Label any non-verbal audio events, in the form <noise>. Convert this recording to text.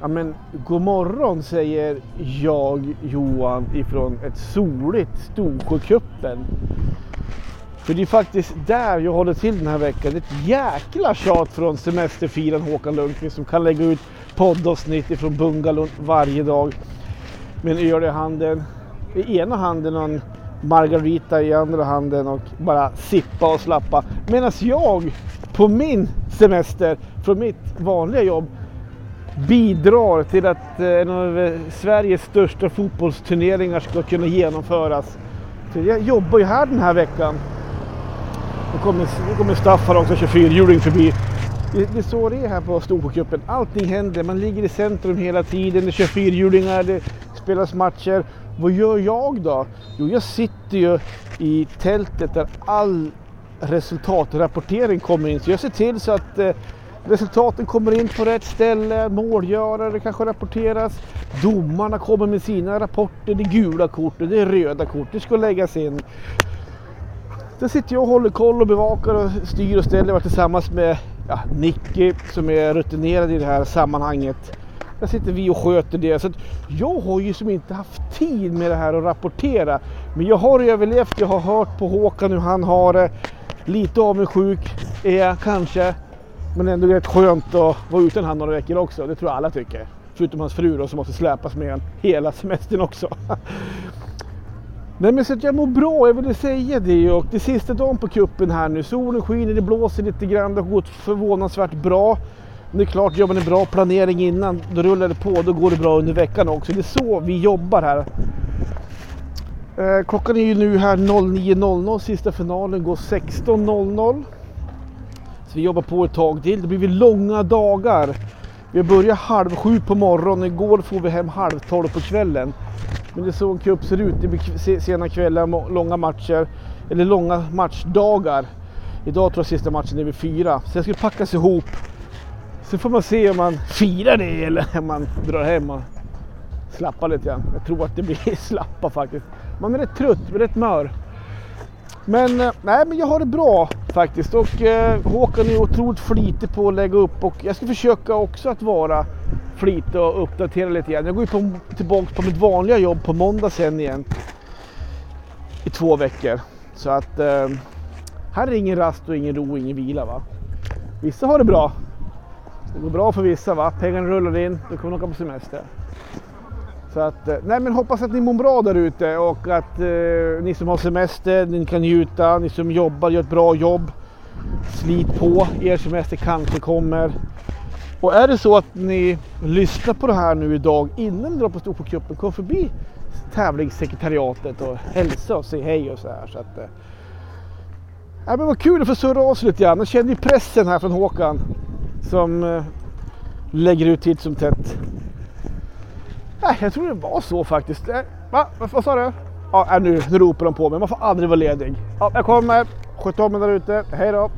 Ja men god morgon säger jag Johan ifrån ett soligt Storsjökuppen. För det är faktiskt där jag håller till den här veckan. Ett jäkla tjat från semesterfiran Håkan Lundqvist som kan lägga ut poddavsnitt ifrån bungalon varje dag. Med en öl i handen. I ena handen och en margarita i andra handen och bara sippa och slappa. Medan jag på min semester från mitt vanliga jobb bidrar till att eh, en av eh, Sveriges största fotbollsturneringar ska kunna genomföras. Så jag jobbar ju här den här veckan. Nu kommer, kommer Staffan också, 24-hjuling förbi. Det, det är så det är här på Storsjökuppen. Allting händer, man ligger i centrum hela tiden. Det kör fyrhjulingar, det spelas matcher. Vad gör jag då? Jo, jag sitter ju i tältet där all resultatrapportering kommer in. Så jag ser till så att eh, resultaten kommer in på rätt ställe, målgörare kanske rapporteras, domarna kommer med sina rapporter, det är gula kort det är röda kort, det ska läggas in. Sen sitter jag och håller koll och bevakar och styr och ställer tillsammans med ja, Nicky som är rutinerad i det här sammanhanget. Där sitter vi och sköter det. Så jag har ju som inte haft tid med det här att rapportera. Men jag har överlevt, jag har hört på Håkan hur han har det. Lite avundsjuk är jag kanske. Men ändå rätt skönt att vara utan han några veckor också. Det tror jag alla tycker. Förutom hans fru då, som måste släpas med en hela semestern också. <laughs> Nej men så att jag mår bra, jag ville säga det. Och det sista dagen på kuppen här nu. Solen skiner, det blåser lite grann. Det har gått förvånansvärt bra. Men det är klart, gör man en bra planering innan, då rullar det på. Då går det bra under veckan också. Det är så vi jobbar här. Eh, klockan är ju nu här 09.00. Sista finalen går 16.00. Så vi jobbar på ett tag till. Det blir långa dagar. Vi börjar halv sju på morgonen. Igår får vi hem halv tolv på kvällen. Men det är så en cup ser ut. Det blir sena kvällar, långa matcher. Eller långa matchdagar. Idag tror jag sista matchen är vid fyra. Så jag ska packas ihop. Så får man se om man firar det eller om man drar hem och slappar lite grann. Jag tror att det blir <laughs> slappa faktiskt. Man är rätt trött, rätt mör. Men, eh, nej, men jag har det bra faktiskt och eh, Håkan är otroligt flitig på att lägga upp och jag ska försöka också att vara flitig och uppdatera lite grann. Jag går ju på, tillbaka på mitt vanliga jobb på måndag sen igen i två veckor. Så att eh, här är ingen rast och ingen ro och ingen vila va. Vissa har det bra. Det går bra för vissa va. Pengarna rullar in, då kommer man åka på semester. Så att, eh, nej men hoppas att ni mår bra där ute och att eh, ni som har semester, ni kan njuta, ni som jobbar, gör ett bra jobb. Slit på, er semester kanske kommer. Och är det så att ni lyssnar på det här nu idag innan ni drar på Storsjökuppen, kom förbi tävlingssekretariatet och hälsa och säg hej och så här. Så att, eh, ja, men vad kul att få surra av sig lite grann. Jag känner ju pressen här från Håkan som eh, lägger ut titt som tätt. Nej, jag tror det var så faktiskt. Eh, va? Vad sa du? Ja, eh, nu, nu ropar de på mig. Man får aldrig vara ledig. Ja, jag kommer. Sköt om er där ute. Hej då.